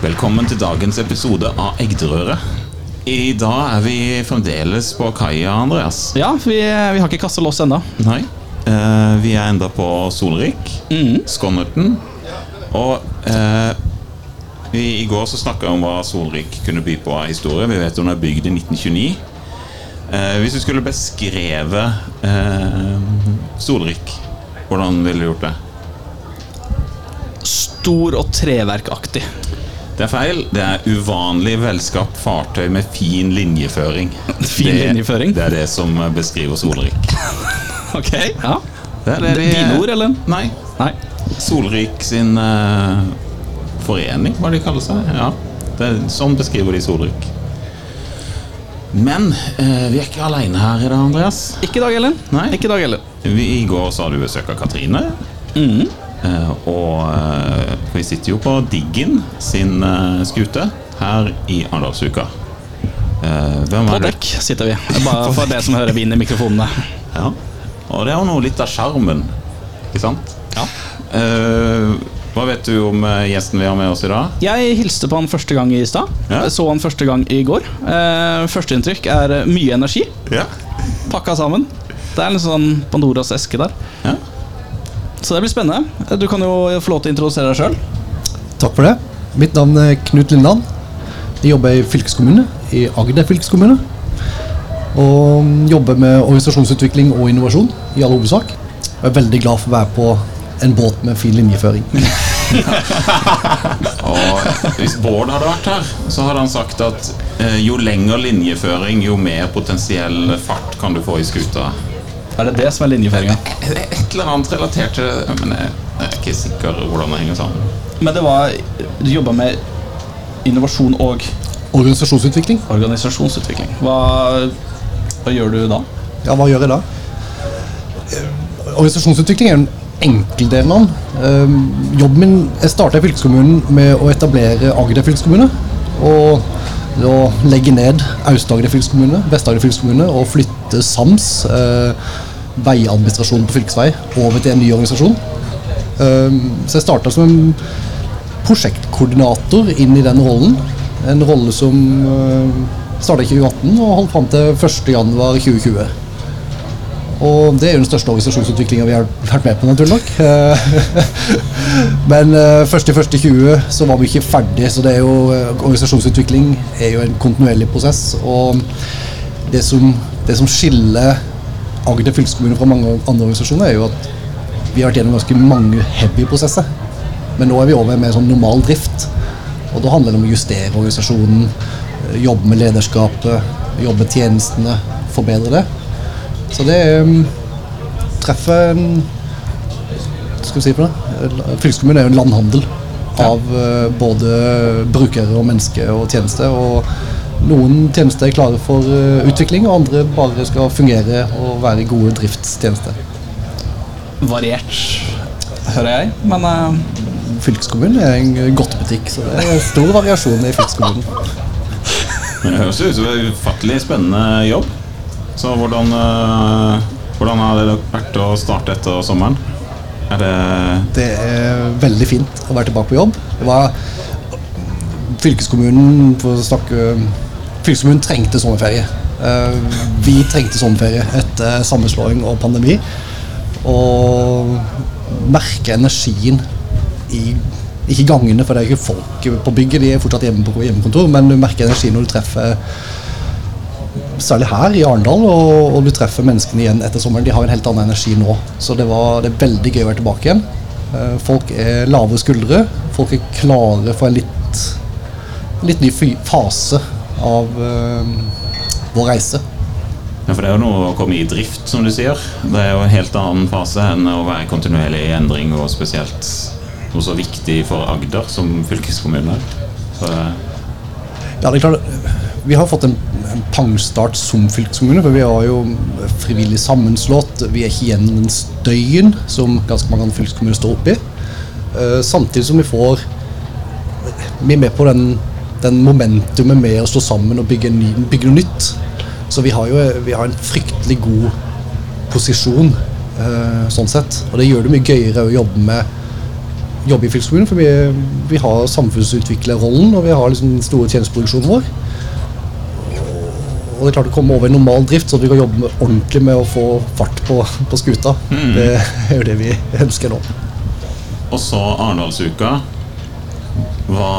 Velkommen til dagens episode av Egderøret. I dag er vi fremdeles på kaia, Andreas. Ja, vi, vi har ikke kastet loss ennå. Nei. eh, vi er enda på Solrik, Skånnerten. Og eh, vi, i går så snakka vi om hva Solrik kunne by på av historie. Vi vet hun er bygd i 1929. Eh, hvis du skulle beskrevet eh, Solrik, hvordan ville du gjort det? Stor og treverkaktig. Det er feil. Det er uvanlig velskapt fartøy med fin linjeføring. Fin det, linjeføring? Det er det som beskriver Solrik. Ok, ja Det er det de, Dine ord, eller? Nei. Nei. Solrik sin uh, forening, hva de kaller seg. Ja, det er, Sånn beskriver de Solrik. Men uh, vi er ikke aleine her i dag, Andreas. Ikke i dag Ellen. Nei. Ikke i dag Ellen. Vi, I går så hadde vi besøk av Katrine. Eh, og eh, vi sitter jo på Diggen sin eh, skute her i Arendalsuka. Eh, hvem På det? dekk sitter vi. Bare for det som hører vind i mikrofonene. Ja. Og det er jo noe litt av sjarmen, ikke sant? Ja. Eh, hva vet du om eh, gjesten vi har med oss i dag? Jeg hilste på han første gang i stad. Ja. Så han første gang i går. Eh, Førsteinntrykk er eh, mye energi. Ja. Pakka sammen. Det er en sånn Pandoras eske der. ja. Så det blir spennende. Du kan jo få lov til å introdusere deg sjøl. Takk for det. Mitt navn er Knut Lindland. Jeg jobber i fylkeskommune, i Agder fylkeskommune. Og jobber med organisasjonsutvikling og innovasjon i all hovedsak. Og er veldig glad for å være på en båt med fin linjeføring. Og hvis Bård hadde vært her, så hadde han sagt at eh, jo lenger linjeføring, jo mer potensiell fart kan du få i skuta. Er det det som er linjeføringa? Det er Et eller annet relatert til det, men jeg jeg er ikke sikker hvordan det henger sammen. Men det var Du jobba med innovasjon og Organisasjonsutvikling. organisasjonsutvikling. Hva, hva gjør du da? Ja, hva gjør jeg da? Eh, Organisasjonsutvikling er en enkel del av den. Eh, Jobben min Jeg starta i fylkeskommunen med å etablere Agder fylkeskommune. Og å legge ned Aust-Agder fylkeskommune, Vest-Agder fylkeskommune og flytte SAMS, eh, veiadministrasjonen på fylkesvei, over til en ny organisasjon. Eh, så jeg starta som en prosjektkoordinator inn i den rollen. En rolle som uh, starta i 2018 og holdt fram til 1.1.2020. Og det er jo den største organisasjonsutviklinga vi har vært med på, naturlig nok. Eh, Men i 1.1.20 så var vi ikke ferdig, så det er jo, eh, organisasjonsutvikling er jo en kontinuerlig prosess. Og det som, det som skiller Agder fylkeskommune fra mange andre organisasjoner, er jo at vi har vært gjennom ganske mange heavy prosesser. Men nå er vi over med sånn normal drift. Og da handler det om å justere organisasjonen, eh, jobbe med lederskapet, jobbe tjenestene, forbedre det. Så det um, treffer en skal vi si på det? Fylkeskommunen er jo en landhandel av eh, både brukere og mennesker og tjenester. Og noen tjenester er klare for eh, utvikling, og andre bare skal fungere og være gode driftstjenester. Variert, hører jeg. Men uh... Fylkeskommunen er en godtebutikk, så det er stor variasjon i fylkeskommunen. Men det høres ut som en ufattelig spennende jobb. Så hvordan, eh, hvordan har det vært å starte etter sommeren? Er det Det er veldig fint å være tilbake på jobb. Det var Fylkeskommunen for å snakke Fylkeskommunen trengte sommerferie. Eh, Vi trengte sommerferie etter sammenslåing og pandemi. Og merke energien i Ikke gangene, for det er ikke folk på bygget, de er fortsatt hjemme på hjemmekontor, men du merker energien når du treffer Særlig her i Arendal, og, og du treffer menneskene igjen etter sommeren. De har en helt annen energi nå. Så det, var, det er veldig gøy å være tilbake igjen. Eh, Folk er lave skuldre. Folk er klare for en litt, litt ny fase av eh, vår reise. Ja, for Det er jo noe å komme i drift, som du sier. Det er jo en helt annen fase enn å være kontinuerlig i endring, og spesielt noe så viktig for Agder som fylkeskommune. Så, Ja, det er klart, Vi har fått en, en pangstart som fylkeskommune, for vi har jo frivillig sammenslått. Vi er ikke igjen den støyen som ganske mange andre fylkeskommuner står oppi. Uh, samtidig som vi får Vi er med på den, den momentumet med å stå sammen og bygge, ny, bygge noe nytt. Så vi har jo vi har en fryktelig god posisjon eh, sånn sett. Og det gjør det mye gøyere å jobbe med jobbe i fylkeskommunen. For vi, vi har samfunnsutviklerrollen, og vi har liksom den store tjenesteproduksjonen vår. Og det er klart å komme over i normal drift, så vi kan jobbe med, ordentlig med å få fart på, på skuta. Det er jo det vi ønsker nå. Og så Arendalsuka. Hva,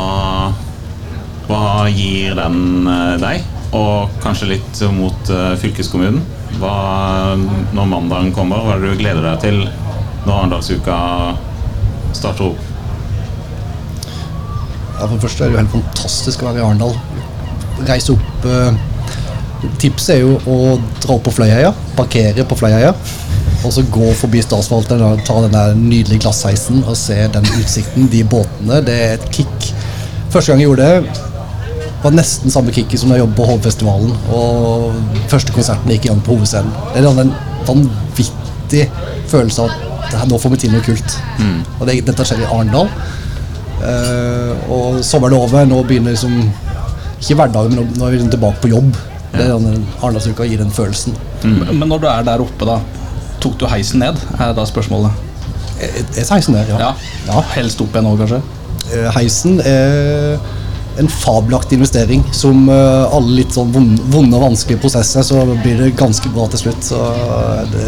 hva gir den eh, deg? Og kanskje litt mot eh, fylkeskommunen. Hva, når mandagen kommer, hva er det du gleder deg til når Arendalsuka starter opp? Ja, for det første er det jo helt fantastisk å være i Arendal. Reise opp eh, Tipset er jo å dra opp på Fløyheia, parkere på Fløyheia. Og så gå forbi Statsforvalteren og ta den der nydelige glassheisen og se den utsikten, de båtene. Det er et kick. Første gang jeg gjorde det, var nesten samme kicket som da jeg jobbet på Hovefestivalen. Og første konserten gikk igjen på hovedscenen. Det er en vanvittig følelse av at nå får vi til noe kult. Og det, dette skjer i Arendal. Uh, og sommeren er over. Nå begynner liksom Ikke hverdagen, men nå- er vi liksom tilbake på jobb. Det er den Arendalsuka gir den følelsen. Men når du er der oppe, da, tok du heisen ned? Er da spørsmålet. Er er heisen ned, ja. Ja. ja. Helst opp igjen òg, kanskje? Eh, Heisen er en fabelaktig investering. Som eh, alle litt sånn vonde, og vanskelige prosesser, så blir det ganske bra til slutt. Så eh, det,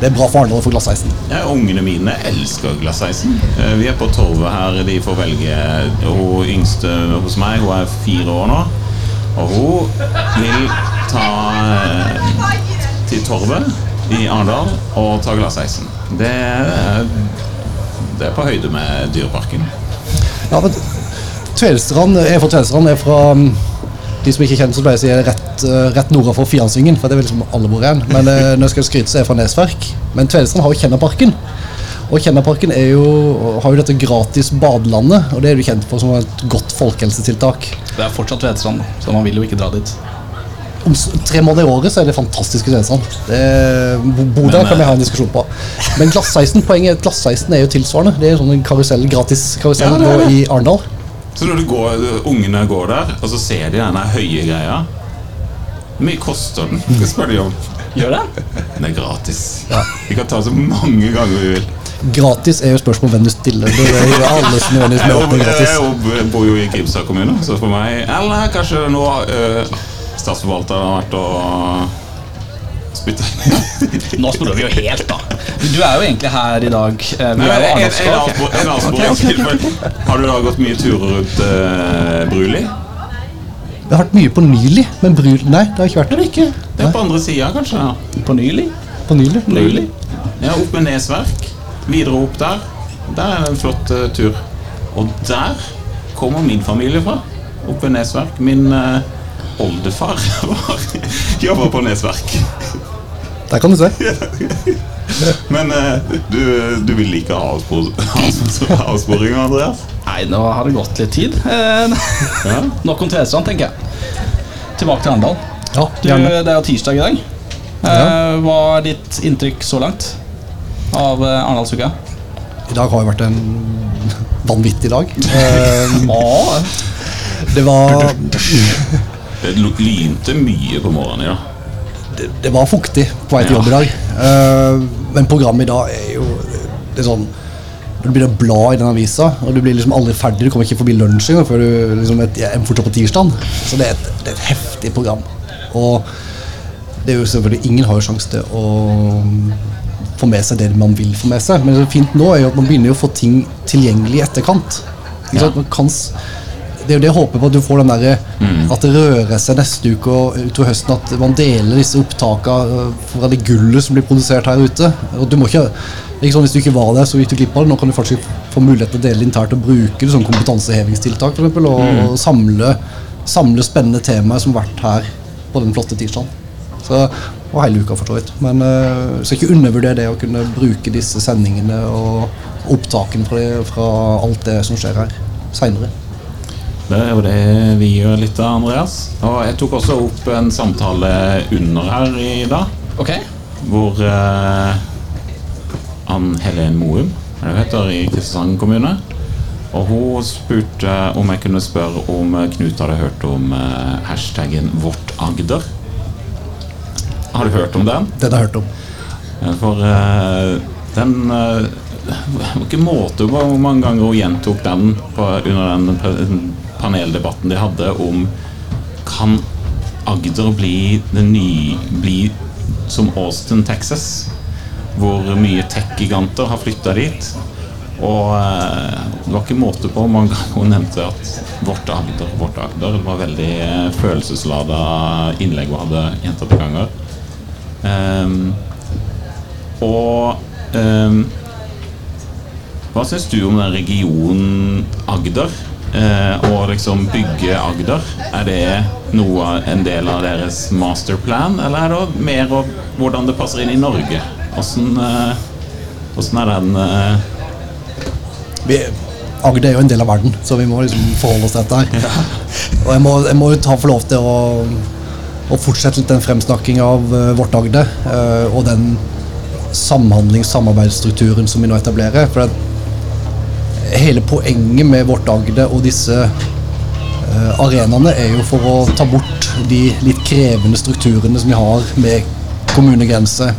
det er bra for Arendal å få glassheisen. Ja, ungene mine elsker glassheisen. Eh, Vi er på torvet her. De får velge Hun yngste hos meg hun er fire år nå. Og hun vil ta til torvet i Arendal og ta glassheisen. Det det er på høyde med Dyreparken. Ja, men Tvedestrand er fra Tvedestrand. Er fra mm, de som ikke kjenner, så pleier jeg å si er rett, eh, rett nord for Fiansyngen. For det er vel liksom alle bor igjen. Men eh, når jeg skal skryte, så er jeg fra Nesverk. Men Tvedestrand har jo Kjennerparken. Og Kjennerparken er jo, har jo dette gratis badelandet, og det er du kjent for som et godt folkehelsetiltak. Det er fortsatt Tvedestrand, så man vil jo ikke dra dit. Om tre måneder i året så er det fantastiske Tvedestrand. Det- Bo bo der kan vi eh, ha en diskusjon på. Men glassheisen, poenget er at glassheisen er jo tilsvarende. Det er jo sånn en karusell, gratis karusell Ja, nå i Arendal. Så når du går, ungene går der, og så ser de denne høye greia Hvor mye koster den? Det spør de om. Gjør det? Den er gratis. Vi kan ta så mange ganger vi vil. Gratis er jo spørsmål om hvem du stiller. Det er jo alle som nødvendigvis Jeg møter gratis. jeg bor jo i Grimstad kommune, så for meg Eller kanskje nå uh, statsforvalteren har vært og spytta Nå sporer vi jo helt, da. Du er jo egentlig her i dag. eh, Nei, en, en, Arendalsfolk. avspor- Har du da gått mye turer rundt uh, Bruli? Det har vært mye på Nyli, men Brul... Nei, det har ikke vært. ikke? Det er på andre sida, kanskje? Ja. På Nyli. På Nyli. Bruli. Ja, opp med Nesverk. Videre opp der. Der er det en flott uh, tur. Og der kommer min familie fra. Opp ved Nesverk. Min uh, oldefar var jobba på Nesverk. Der kan du se. Men eh, du, du vil ikke ha avsporinga, Andreas? Nei, nå har det gått litt tid. Eh, Ja. Nok om Tvedestrand, tenker jeg. Tilbake til Arendal. Ja, Du, det er jo tirsdag i dag. Eh, Hva er ditt inntrykk så langt av Arendalsuka? I dag har jo vært en vanvittig dag. Eh, Det var, Det lynte mye på morgenen i dag. Det, det var fuktig på vei til jobb i dag. Uh, Men programmet i dag er jo det er sånn Når du begynner å bla i den avisa, og du blir liksom aldri ferdig, du kommer ikke forbi lunsj engang før du liksom er er fortsatt på tirsdag. Så det er, et, det er et heftig program. Og det er jo selvfølgelig Ingen har jo sjanse til å få med seg det man vil få med seg. Men det som er fint nå, er jo at man begynner jo å få ting tilgjengelig i etterkant. Ikke sant? Man kan, det er jo det jeg håper på, at du får den der, At det rører seg neste uke og utover høsten. At man deler disse opptakene fra det gullet som blir produsert her ute. Og du må ikke, ikke sånn Hvis du ikke var der, så gikk du glipp av det. Nå kan du faktisk få mulighet til å dele internt og bruke det som kompetansehevingstiltak. For eksempel, og, og samle, samle spennende temaer som har vært her på den flotte tirsdagen. Så, og hele uka, for så vidt. Men øh, skal ikke undervurdere det å kunne bruke disse sendingene og opptakene fra, fra alt det som skjer her seinere. Det er jo det vi gjør litt av, Andreas. Og jeg tok også opp en samtale under her i dag, ok. hvor eh, Ann Helen Moum, er det hun heter, i Kristiansand kommune. Og hun spurte om jeg kunne spørre om eh, Knut hadde hørt om eh, hashtaggen 'Vårt Agder'. Har du hørt om den? Den har jeg hørt om. Eh, For eh, den eh, Det var ikke måte på hvor mange ganger hun gjentok den på, under den paneldebatten de hadde om Kan Agder bli nye Bli som Austin, Texas? Hvor mye tech-giganter har flytta dit. Og eh, det var ikke måte på hvor mange ganger hun nevnte at vårt Agder, vårt Agder. Det var veldig eh, følelseslada innlegg hun hadde gjentatte ganger. Um, og um, hva syns du om den regionen Agder? Eh, og liksom bygge Agder? Er det noe, en del av deres masterplan, eller er det mer om hvordan det passer inn i Norge? Åssen eh, er den eh, vi, Agder er jo en del av verden, så vi må liksom forholde oss til dette her. Og jeg må, jeg må jo ta for lov til å, å fortsette litt den fremsnakking av uh, vårt Agder. uh, og den samhandlings-samarbeidsstrukturen som vi nå etablerer. For at hele poenget med vårt Agder og disse uh, arenaene er jo for å ta bort de litt krevende strukturene som vi har med kommunegrense,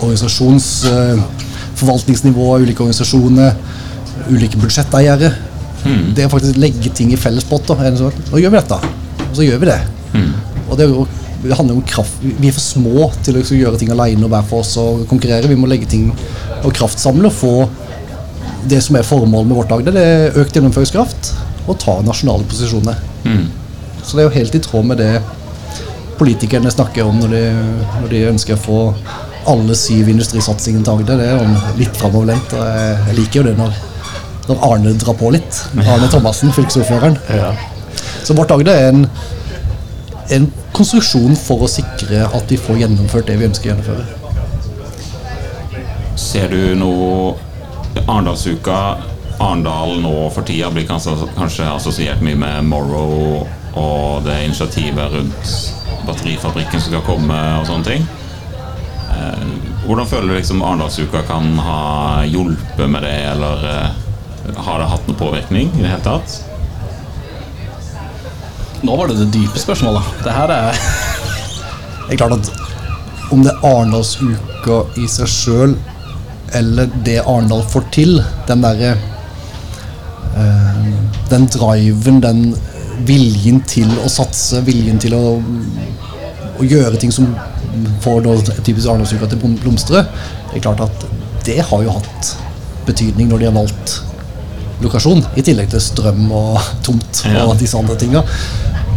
organisasjons, uh, forvaltningsnivå av ulike organisasjoner, ulike budsjetteiere. Det er faktisk legge ting i felles pott. sånn, Nå gjør vi dette, og så gjør vi det. Og det, jo, det handler om kraft. Vi er for små til å liksom gjøre ting alene og hver for oss og konkurrere. Vi må legge ting og kraftsamle og få det som er formålet med vårt Agder, det er økt gjennomføringskraft og ta nasjonale posisjoner. Så det er jo helt i tråd med det politikerne snakker om når de, når de ønsker å få alle syv industrisatsingene til Agder. Det er jo litt framoverlent. og Jeg, liker jo det når, når Arne drar på litt. Arne Thomassen, fylkesordføreren. Så vårt Agder er en, en konstruksjon for å sikre at vi får gjennomført det vi ønsker å gjennomføre. Ser du noe Arendalsuka Arendal nå for tida blir kanskje, kanskje assosiert mye med Morrow og det initiativet rundt batterifabrikken som skal komme og sånne ting. Eh, hvordan føler du liksom Arendalsuka kan ha hjulpet med det, eller eh, har det hatt noen påvirkning i det hele tatt? Nå var det det dype spørsmålet. Det her er Det er klart at om det er Arendalsuka i seg sjøl, eller det Arendal får til, den derre eh, Den driven, den viljen til å satse, viljen til å, å gjøre ting som får da typisk Arendalsuka til å blomstre, det er klart at det har jo hatt betydning når de har valgt lokasjon, i tillegg til strøm og tomt Ja. og disse andre tinga.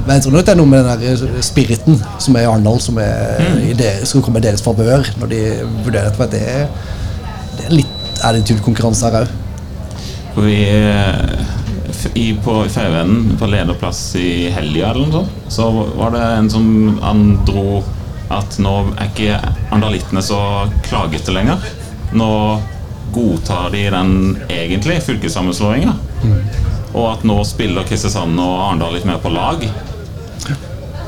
Men jeg tror nok det er noe med den der spiriten som er i Arendal, som er i deres, skal komme i deres favør når de vurderer dette. Det, er- det er litt attitude-konkurranse her òg. For vi eh, i, På Fauvennen, på lederplass i helga eller noe sånt, så var det en som han dro at nå er ikke andalittene så klagete lenger. Nå godtar de den egentlig, fylkessammenslåinga. Og at nå spiller Kristiansand og Arendal litt mer på lag.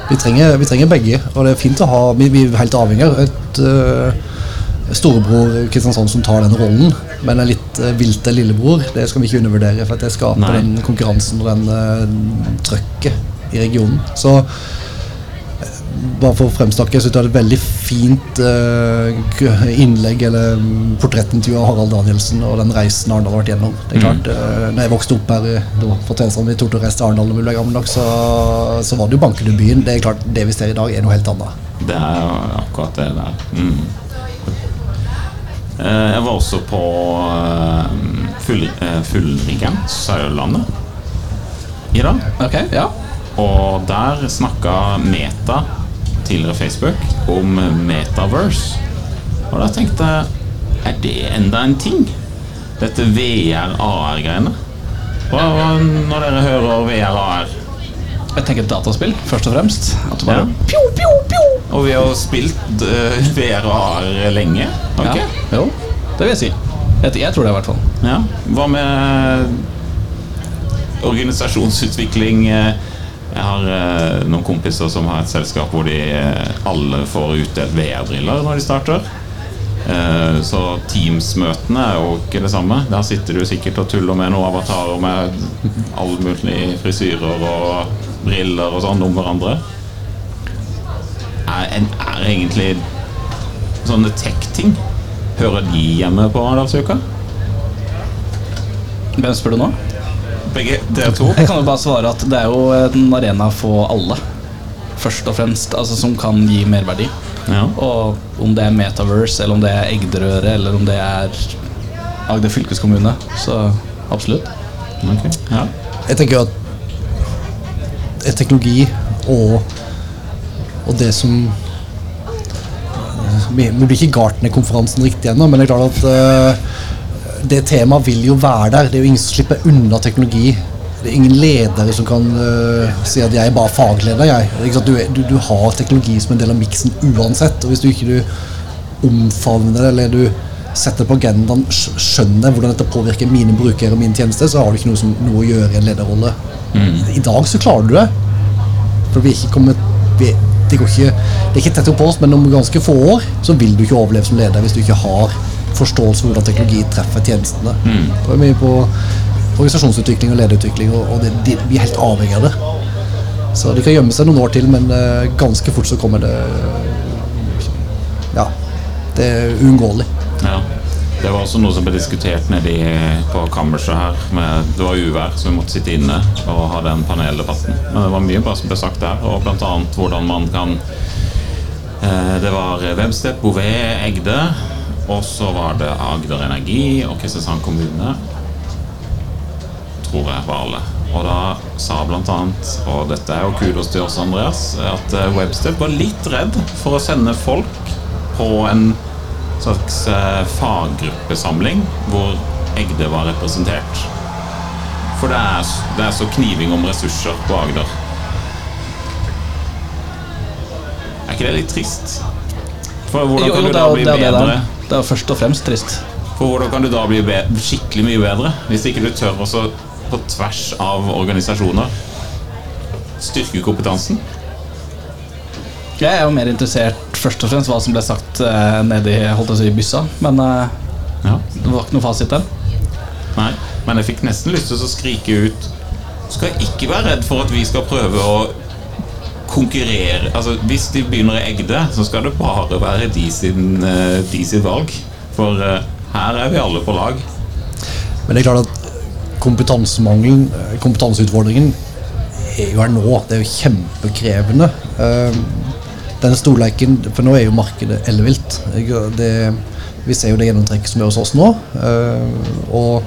Vi trenger, vi trenger begge, og det er fint å ha Vi, vi er helt avhengig av et øh, storebror Kristiansand som tar den rollen. Men en litt uh, vilte lillebror det skal vi ikke undervurdere. For at det skaper Nei. den konkurransen og den uh, trøkket i regionen. Så eh, bare for å fremstakke, jeg syns det er et veldig fint uh, innlegg eller mm, portrettintervju av Harald Danielsen og den reisen Arendal har vært gjennom. Det er klart, uh, når jeg vokste opp her da, Tvedestrand, vi tok til å reise til Arendal da vi ble gamle nok, så, så var det jo Bankene-byen. Det er klart, det vi ser i dag, er noe helt annet. Det er jo akkurat det der. Mm. Eh, Jeg var også på eh, full, eh, Fullriggen, Sørlandet, i dag. Okay, ja. Og der snakka Meta, tidligere Facebook, om Metaverse. Og da tenkte jeg Er det enda en ting? Dette VR-AR-greiene. Hva når dere hører VR-AR? Jeg tenker dataspill, først og fremst. At du Ja. bare Og vi har spilt uh, VR og AR lenge. har vi ikke? Jo, det vil jeg si. Jeg, jeg tror det, i hvert fall. Ja. Hva med organisasjonsutvikling? Eh, Jeg har uh, noen kompiser som har et selskap hvor de eh, alle får utdelt VR-briller når de starter. Uh, Så Teams-møtene er jo ikke det samme. Der sitter du sikkert og tuller med noen avatarer med all mulig frisyrer og briller og sånn om hverandre. Er, er egentlig sånne tech-ting Hører de hjemme på Arendalsuka? Hvem spør du nå? Begge dere to? Jeg kan jo bare svare at det er jo en arena for alle. Først og fremst, altså Som kan gi merverdi. Ja. Og om det er Metaverse, eller om det er Egderøret, eller om det er Agder fylkeskommune. Så absolutt. Okay. Ja. Jeg tenker jo at teknologi og, og det som Vi vi blir ikke Gartner-konferansen riktig ennå, men det er klart at uh, det temaet vil jo være der. Det er jo ingen som slipper unna teknologi. Det er ingen ledere som kan uh, si at 'jeg er bare fagleder'. Jeg. Du, du, du har teknologi som en del av miksen uansett. Og hvis du ikke du omfavner det, eller du setter på agendaen, skjønner hvordan dette påvirker mine brukere og min tjeneste, så har du ikke noe, som, noe å gjøre i en lederrolle. I dag så klarer du det. For vi er ikke kommet vi, det, går ikke, det er ikke tett opp oss, men om ganske få år så vil du ikke overleve som leder hvis du ikke har forståelse for hvordan teknologi treffer tjenestene. Da er vi på organisasjonsutvikling og lederutvikling, og, og det, de, vi er helt avhengig av det. Så de kan gjemme seg noen år til, men uh, ganske fort så kommer det Ja. Det er uunngåelig. Ja. Det var også noe som ble diskutert nede på kammerset her. Med, det var uvær, så vi måtte sitte inne og ha den paneldebatten. Men det var mye bra som ble sagt der, og annet hvordan man kan eh, Det var Webstep, Bouvet, Egde, og så var det Agder Energi og Kristiansand kommune. Tror jeg var alle. Og da sa annet, og dette er jo kudos til oss, Andreas, at eh, Webstep var litt redd for å sende folk på en slags eh, faggruppesamling hvor Egde var representert. For det er, det er så kniving om ressurser på Agder. Er ikke det litt trist? For hvordan Jo, kan jo, du det da jo bli det, bedre? det, er. det er jo først og fremst trist. For hvordan kan du da bli skikkelig mye bedre hvis ikke du tør også på tvers av organisasjoner styrke kompetansen? Jeg er jo mer interessert først og fremst hva som ble sagt eh, nedi holdt jeg å si, byssa, men eh, Ja. det var ikke noe fasit der. Nei, men jeg fikk nesten lyst til å skrike ut Skal ikke være redd for at vi skal prøve å konkurrere Altså, Hvis de begynner i Egde, så skal det bare være de sin, eh, de sin valg. For eh, her er vi alle på lag. Men det er klart at kompetansemangelen, eh, kompetanseutfordringen, er jo her nå. Det er jo kjempekrevende. Eh, Den storleiken For nå er jo markedet ellevilt. Det- Vi ser jo det gjennomtrekket som er hos oss nå. Uh, Og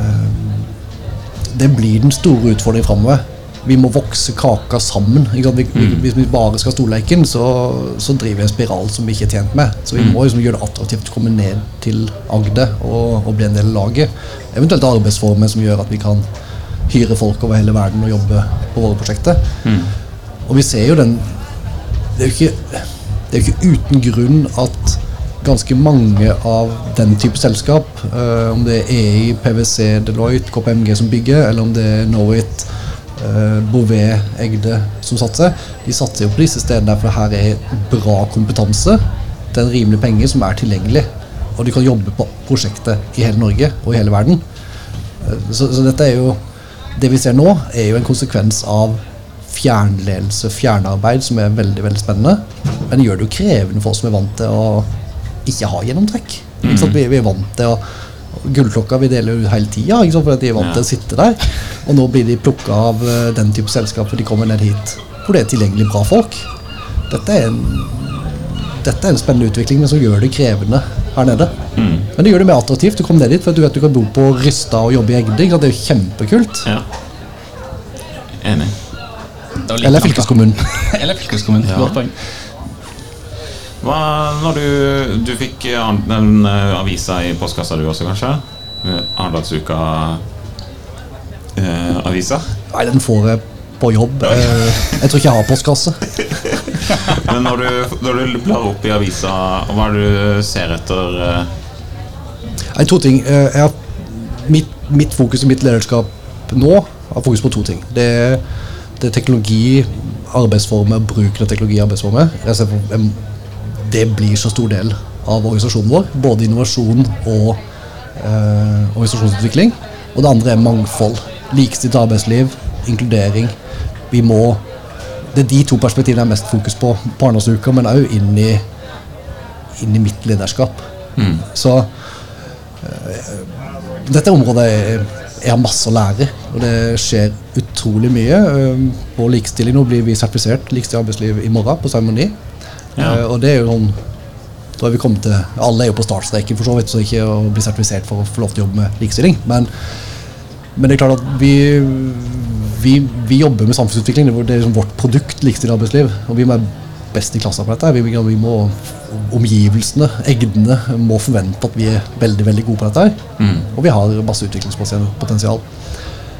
uh, det blir den store utfordringen framover. Vi må vokse kaka sammen. Vi, vi, hvis vi bare skal ha storleiken, så, så driver vi en spiral som vi ikke er tjent med. Så vi må liksom gjøre det attraktivt å komme ned til Agder og, og bli en del av laget. Eventuelt arbeidsformer som gjør at vi kan hyre folk over hele verden og jobbe på våre prosjekter. Og vi ser jo den det er, jo ikke, det er ikke uten grunn at ganske mange av den type selskap, uh, om det er EI, PwC, Deloitte, KPMG som bygger, eller om det er Knowit, uh, Bouvet, Egde som satser, de satser jo på disse stedene for her er bra kompetanse til en rimelig penge som er tilgjengelig. Og de kan jobbe på prosjektet i hele Norge og i hele verden. Uh, Så, så dette er jo Det vi ser nå, er jo en konsekvens av fjernledelse, fjernarbeid, som er veldig veldig spennende. Men det gjør det jo krevende for oss som er vant til å ikke ha gjennomtrekk. Sant? Vi, vi er vant til å Gullklokka vi deler ut hele tida, for de er vant til å sitte der. Og nå blir de plukka av eh, den type selskap, for de kommer ned hit hvor det er tilgjengelig bra folk. Dette er en, dette er en spennende utvikling, men som gjør det krevende her nede. Men det gjør det mer attraktivt. Du kommer ned dit, for du vet du kan bo på Rysta og jobbe i Egde. Det er jo kjempekult. Ja. Enig. Eller fylkeskommunen. Eller fylkeskommunen. Ja. Godt poeng. Hva når du, du fikk eh, den eh, avisa i postkassa du også, kanskje? Eh, Arendalsuka-avisa? Nei, den får jeg på jobb. Eh, Jeg tror ikke jeg har postkasse. Men når du, når du blar opp i avisa, hva er det du ser etter? eh? Nei, to ting. Eh, Jeg har, mitt, mitt fokus i mitt lederskap nå har fokus på to ting. Det er, det teknologi, arbeidsformer, bruken av teknologi og arbeidsformer. Det blir så stor del av organisasjonen vår. Både innovasjon og eh, organisasjonsutvikling. Og det andre er mangfold. Likestilt arbeidsliv, inkludering. Vi må Det er de to perspektivene jeg har mest fokus på på Arendalsuka, men òg inn, i- inn i mitt lederskap. Så dette området er, jeg har masse å lære, og det skjer utrolig mye. På likestilling nå blir vi sertifisert likestilt arbeidsliv i morgen på seremoni. Ja. Eh, Og det er jo sånn da er vi kommet til, Alle er jo på startstreken, for så vidt, så ikke å bli sertifisert for å få lov til å jobbe med likestilling. Men, men det er klart at vi, vi, vi jobber med samfunnsutvikling. Det er- liksom vårt produkt, likestilt arbeidsliv. Og vi må best i klassen på dette. Vi, vi må, omgivelsene, egdene, må forvente at vi er veldig veldig gode på dette. her. Og vi har masse utviklingspotensial.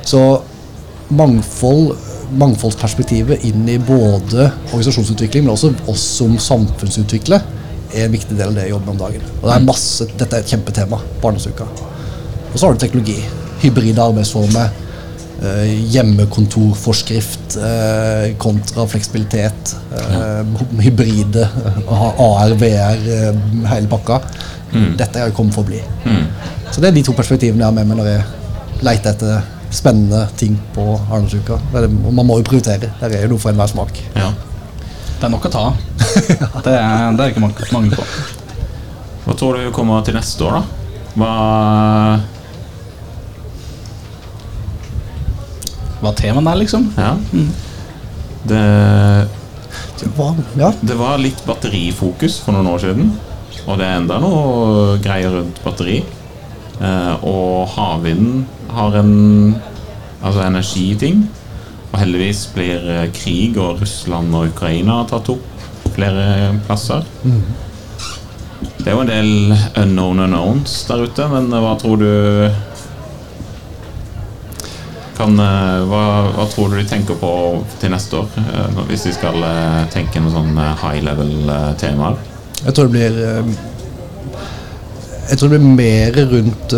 Så mangfold, mangfoldsperspektivet inn i både organisasjonsutvikling, men også oss som samfunnsutvikler, er en viktig del av det jeg jobber med om dagen. Og det er masse, Dette er et kjempetema barnesuka Og så har du teknologi. Hybride arbeidsformer. Eh, hjemmekontorforskrift eh, kontra fleksibilitet. eh, hybride. ha AR, VR, hele pakka. Dette er jo kommet for å bli. Så det er de to perspektivene jeg har med meg når jeg leter etter spennende ting på Arendalsuka. Er Og man må jo prioritere. Der er jo noe for enhver smak. Ja. Det er nok å ta av. Det er, det er ikke mange, mange på. Hva tror du kommer til neste år, da? Hva Hva temaet er, liksom. Ja. Det, Hva? Ja. det var litt batterifokus for noen år siden. Og det er enda noe greier rundt batteri. Eh, og havvinden har en altså energiting. Og heldigvis blir eh, krig og Russland og Ukraina tatt opp flere plasser. Det er jo en del unknown unknowns der ute, men hva tror du kan, eh, hva, hva tror du de tenker på til neste år, eh, hvis de skal eh, tenke noen sånn eh, high level-temaer? Jeg tror det blir Jeg tror det blir mer rundt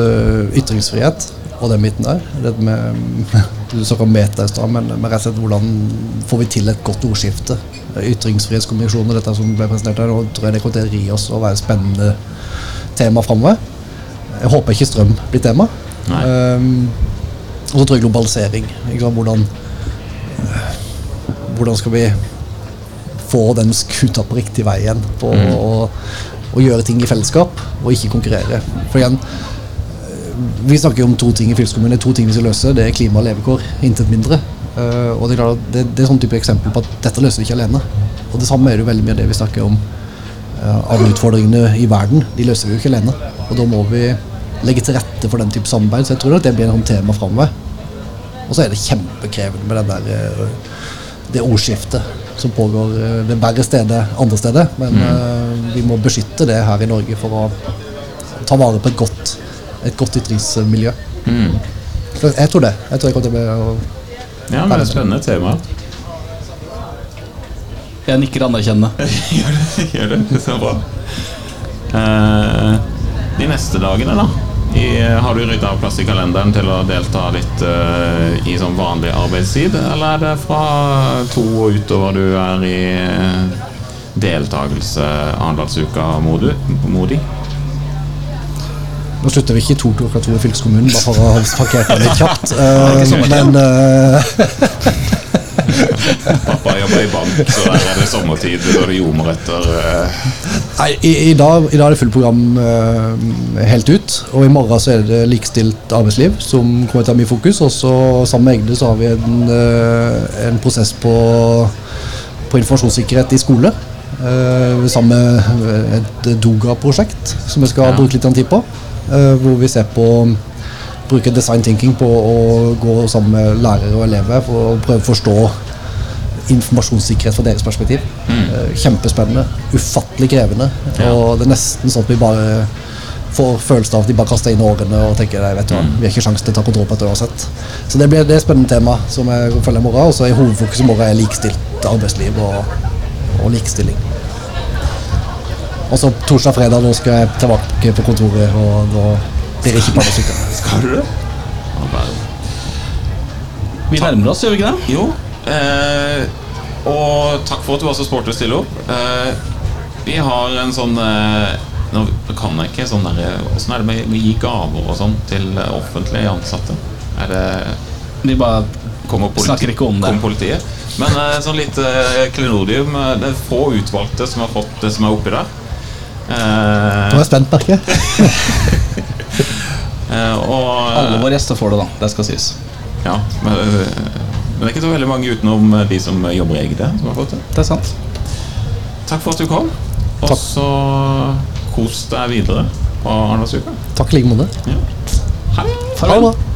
ytringsfrihet og den biten der. Det med, du snakka om meta i stad, men, rett og slett hvordan får vi til et godt ordskifte? Ytringsfrihetskommisjonen og dette som ble presentert her, tror jeg det kommer til å ri oss og være et spennende tema framover. Jeg håper ikke strøm blir tema. Nei. Um, og så tror jeg globalisering. Ikke sant? Hvordan, hvordan skal vi få den skuta på riktig vei igjen? På å, å gjøre ting i fellesskap og ikke konkurrere. For igjen, eh, vi snakker jo om to ting i fylkeskommunen. Det er to ting vi skal løse. Det er klima og levekår. Intet mindre. Eh, og det er, klart det, det er sånn type eksempel på at dette løser vi ikke alene. Og det samme er det jo veldig mye av det vi snakker om eh, av utfordringene i verden. De løser vi jo ikke alene. Og da må vi legge til rette for den type samarbeid. Så jeg tror nok det blir en sånn tema framover. Og så er det kjempekrevende med den der, eh, det ordskiftet som pågår. eh, Det er verre steder andre steder, men mm. vi må beskytte det her i Norge for å ta vare på et godt, et godt ytringsmiljø. Mm. Jeg tror det. Jeg tror jeg kommer til å Ja, men det er et spennende tema. Jeg nikker anerkjennende. gjør det, gjør det. Det er bra. Uh, de neste dagene, da? I, har du rydda plass i kalenderen til å delta litt uh, i sånn vanlig arbeidstid? Eller er det fra to og utover du er i uh, deltakelse Arendalsuka-modig? Nå slutter vi ikke to klokka to i fylkeskommunen, bare for å ha parkert litt kjapt. Uh, men eh, Pappa jobber i bank, så der er det sommertid. Da er det jordmøretter. Uh, Nei, i, i, dag, I dag er det fullt program uh, helt ut. Og i morgen så er det likestilt arbeidsliv som kommer til å ha mye fokus. Og så sammen med Egne så har vi en, uh, en prosess på, på informasjonssikkerhet i skole. Uh, sammen med et Doga-prosjekt som vi skal Ja. bruke litt tid på. eh, hvor vi ser på bruke design thinking på å gå sammen med lærere og elever for å prøve å forstå informasjonssikkerhet fra deres perspektiv. Eh, Kjempespennende. Ufattelig krevende. Ja. Og det er nesten sånn at vi bare får følelsen av at de bare kaster inn årene og tenker nei, vet du hva, vi har ikke sjanse til å ta kontroll på dette uansett. Så det blir det er et spennende tema som jeg følger i morgen. Og så er hovedfokuset i morgen er likestilt arbeidsliv og, og likestilling. Og så torsdag og fredag da skal jeg tilbake på kontoret, og da blir er ikke partysyke. skal du det? Vi nærmer oss, gjør vi ikke det? Jo. Eh, og takk for at du var så sporty å stille opp. Eh, vi har en sånn eh, Nå kan jeg ikke sånn der Åssen er det med å gi gaver og sånn til eh, offentlige ansatte? Er det Vi bare politi Snakker ikke om det. Kommer politiet? Men eh, sånn litt eh, klenodium Det er få utvalgte som har fått det som er oppi der. Nå er jeg spent, merker jeg. Eh, og Alle våre gjester får det, da. Det skal sies. Ja, men, men det er ikke så veldig mange utenom de som jobber i Egde som har fått det. Det er sant. Takk for at du kom. Og så kos deg videre på Arendalsuka. Takk i like måte. Ja. Ha det!